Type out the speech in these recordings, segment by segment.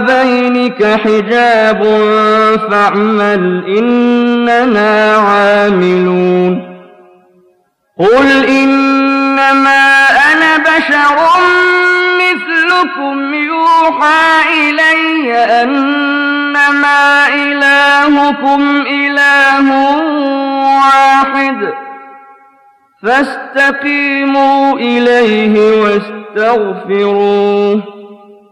وبينك حجاب فاعمل إننا عاملون. قل إنما أنا بشر مثلكم يوحى إلي أنما إلهكم إله واحد. فاستقيموا إليه واستغفروه.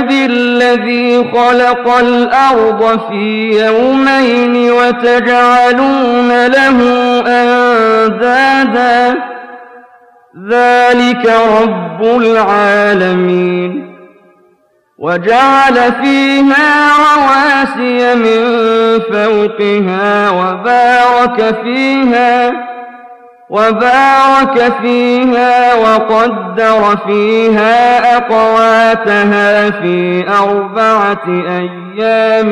بالذي خلق الأرض في يومين وتجعلون له أندادا ذلك رب العالمين وجعل فيها رواسي من فوقها وبارك فيها وبارك فيها وقدر فيها أقواتها في أربعة أيام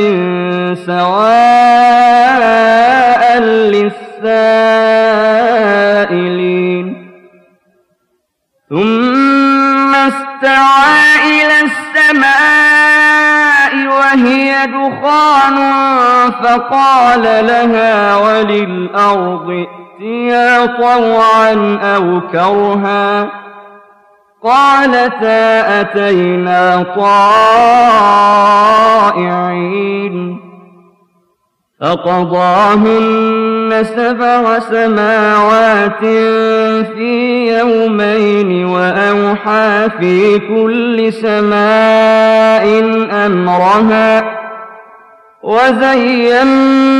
سواء للسائلين. ثم استوى إلى السماء وهي دخان فقال لها وللأرض ائتيا طوعا أو كرها قالتا أتينا طائعين فقضاهن سبع سماوات في يومين وأوحى في كل سماء أمرها وزينا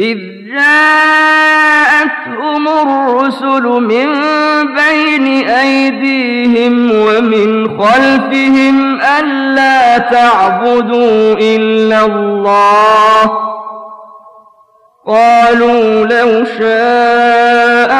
إذ جاءتهم الرسل من بين أيديهم ومن خلفهم ألا تعبدوا إلا الله. قالوا لو شاء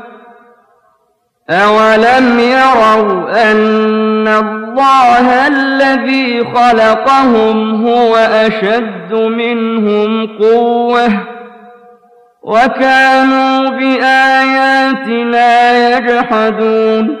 أولم يروا أن الله الذي خلقهم هو أشد منهم قوة وكانوا بآياتنا يجحدون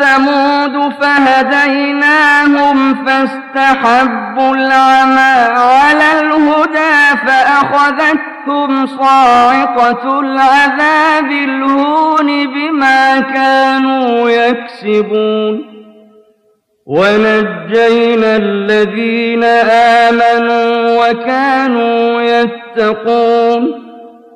ثمود فهديناهم فاستحبوا العمى على الهدى فأخذتهم صاعقة العذاب الهون بما كانوا يكسبون ونجينا الذين آمنوا وكانوا يتقون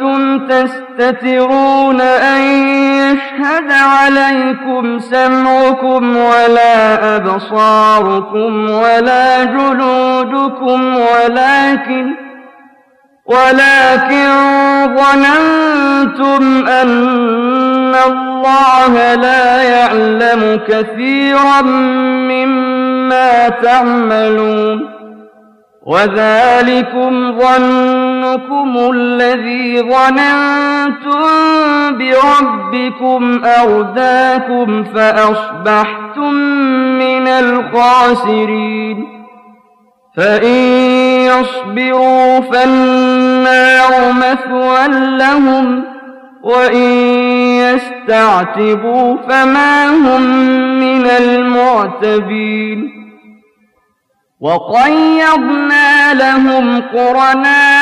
كنتم تستترون أن يشهد عليكم سمعكم ولا أبصاركم ولا جلودكم ولكن ولكن ظننتم أن الله لا يعلم كثيرا مما تعملون وذلكم ظنكم الذي ظننتم بربكم أرداكم فأصبحتم من الخاسرين فإن يصبروا فالنار مثوى لهم وإن يستعتبوا فما هم من المعتبين وقيضنا لهم قرناء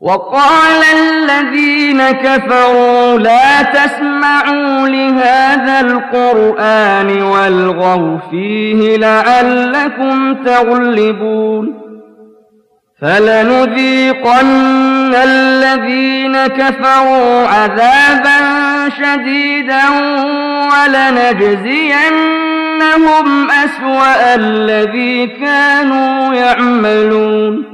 وقال الذين كفروا لا تسمعوا لهذا القرآن والغوا فيه لعلكم تغلبون فلنذيقن الذين كفروا عذابا شديدا ولنجزينهم أسوأ الذي كانوا يعملون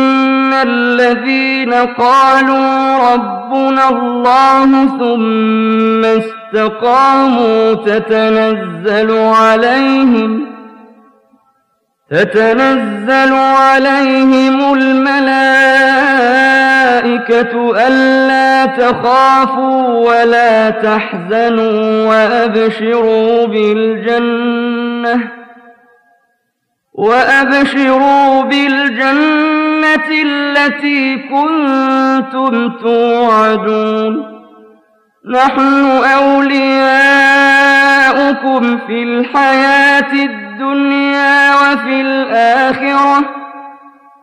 الذين قالوا ربنا الله ثم استقاموا تتنزل عليهم تتنزل عليهم الملائكة ألا تخافوا ولا تحزنوا وأبشروا بالجنة وأبشروا بالجنة التي كنتم توعدون. نحن أولياؤكم في الحياة الدنيا وفي الآخرة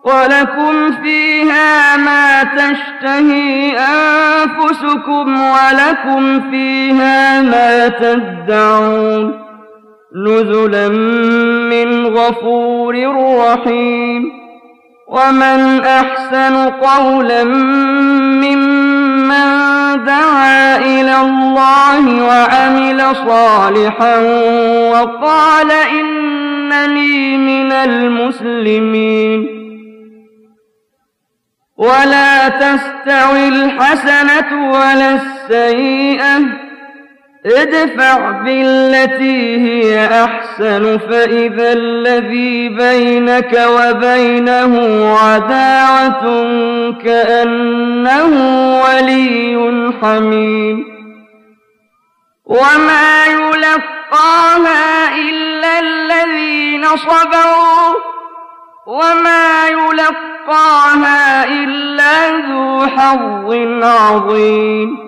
ولكم فيها ما تشتهي أنفسكم ولكم فيها ما تدعون. نزلا من غفور رحيم. ومن أحسن قولا ممن دعا إلى الله وعمل صالحا وقال إنني من المسلمين ولا تستوي الحسنة ولا السيئة ادفع بالتي هي أحسن فإذا الذي بينك وبينه عداوة كأنه ولي حميم. وما يلقاها إلا الذين صبروا وما يلقاها إلا ذو حظ عظيم.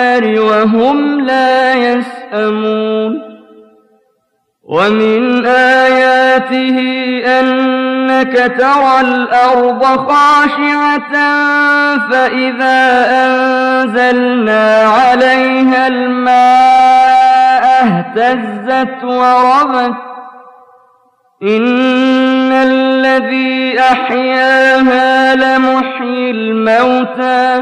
وهم لا يسأمون ومن آياته أنك ترى الأرض خاشعة فإذا أنزلنا عليها الماء اهتزت وربت إن الذي أحياها لمحيي الموتى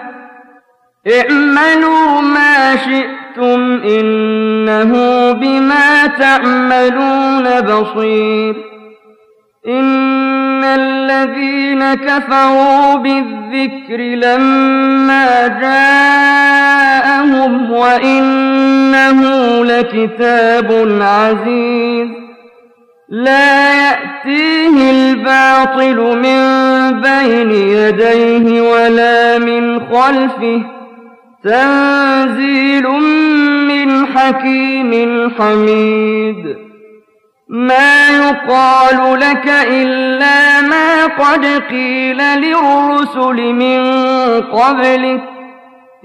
اعملوا ما شئتم إنه بما تعملون بصير. إن الذين كفروا بالذكر لما جاءهم وإنه لكتاب عزيز. لا يأتيه الباطل من بين يديه ولا من خلفه. تنزيل من حكيم حميد. ما يقال لك إلا ما قد قيل للرسل من قبلك.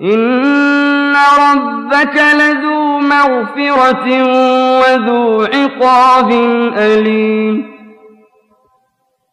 إن ربك لذو مغفرة وذو عقاب أليم.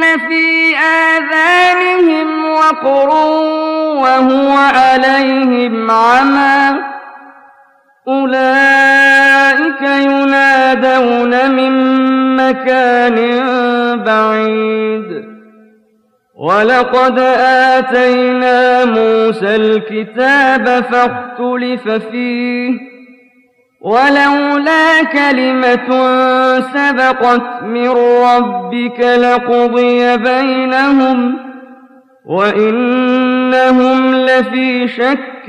في آذانهم وقر وهو عليهم عمى. أولئك ينادون من مكان بعيد. ولقد آتينا موسى الكتاب فاختلف فيه. ولولا كلمة سبقت من ربك لقضي بينهم وإن إنهم لفي شك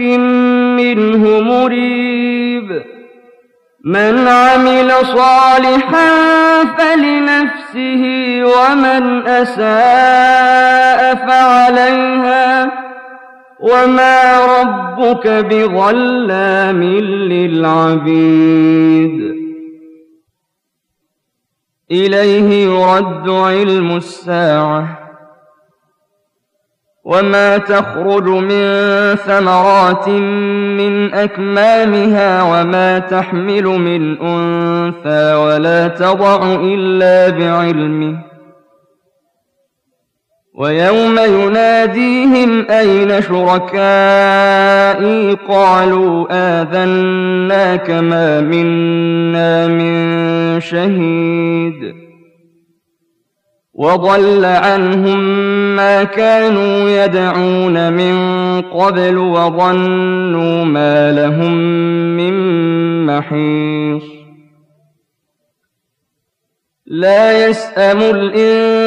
منه مريب. من عمل صالحا فلنفسه ومن أساء فعليها وما ربك بظلام للعبيد إليه يرد علم الساعة وما تخرج من ثمرات من أكمامها وما تحمل من أنثى ولا تضع إلا بعلمه ويوم يناديهم أين شركائي؟ قالوا آذناك ما منا من شهيد. وضل عنهم ما كانوا يدعون من قبل وظنوا ما لهم من محيص. لا يسأم الإنسان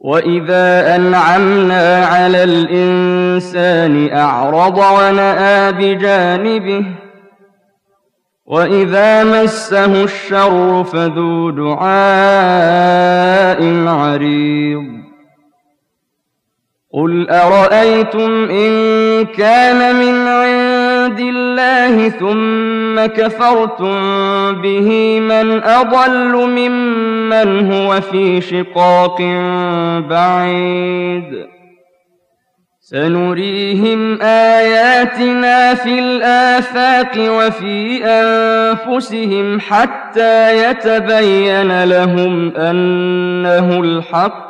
وإذا أنعمنا على الإنسان أعرض ونأى بجانبه وإذا مسه الشر فذو دعاء عريض قل أرأيتم إن كان من عند الله ثم كفرتم به من أضل ممن هو في شقاق بعيد. سنريهم آياتنا في الآفاق وفي أنفسهم حتى يتبين لهم أنه الحق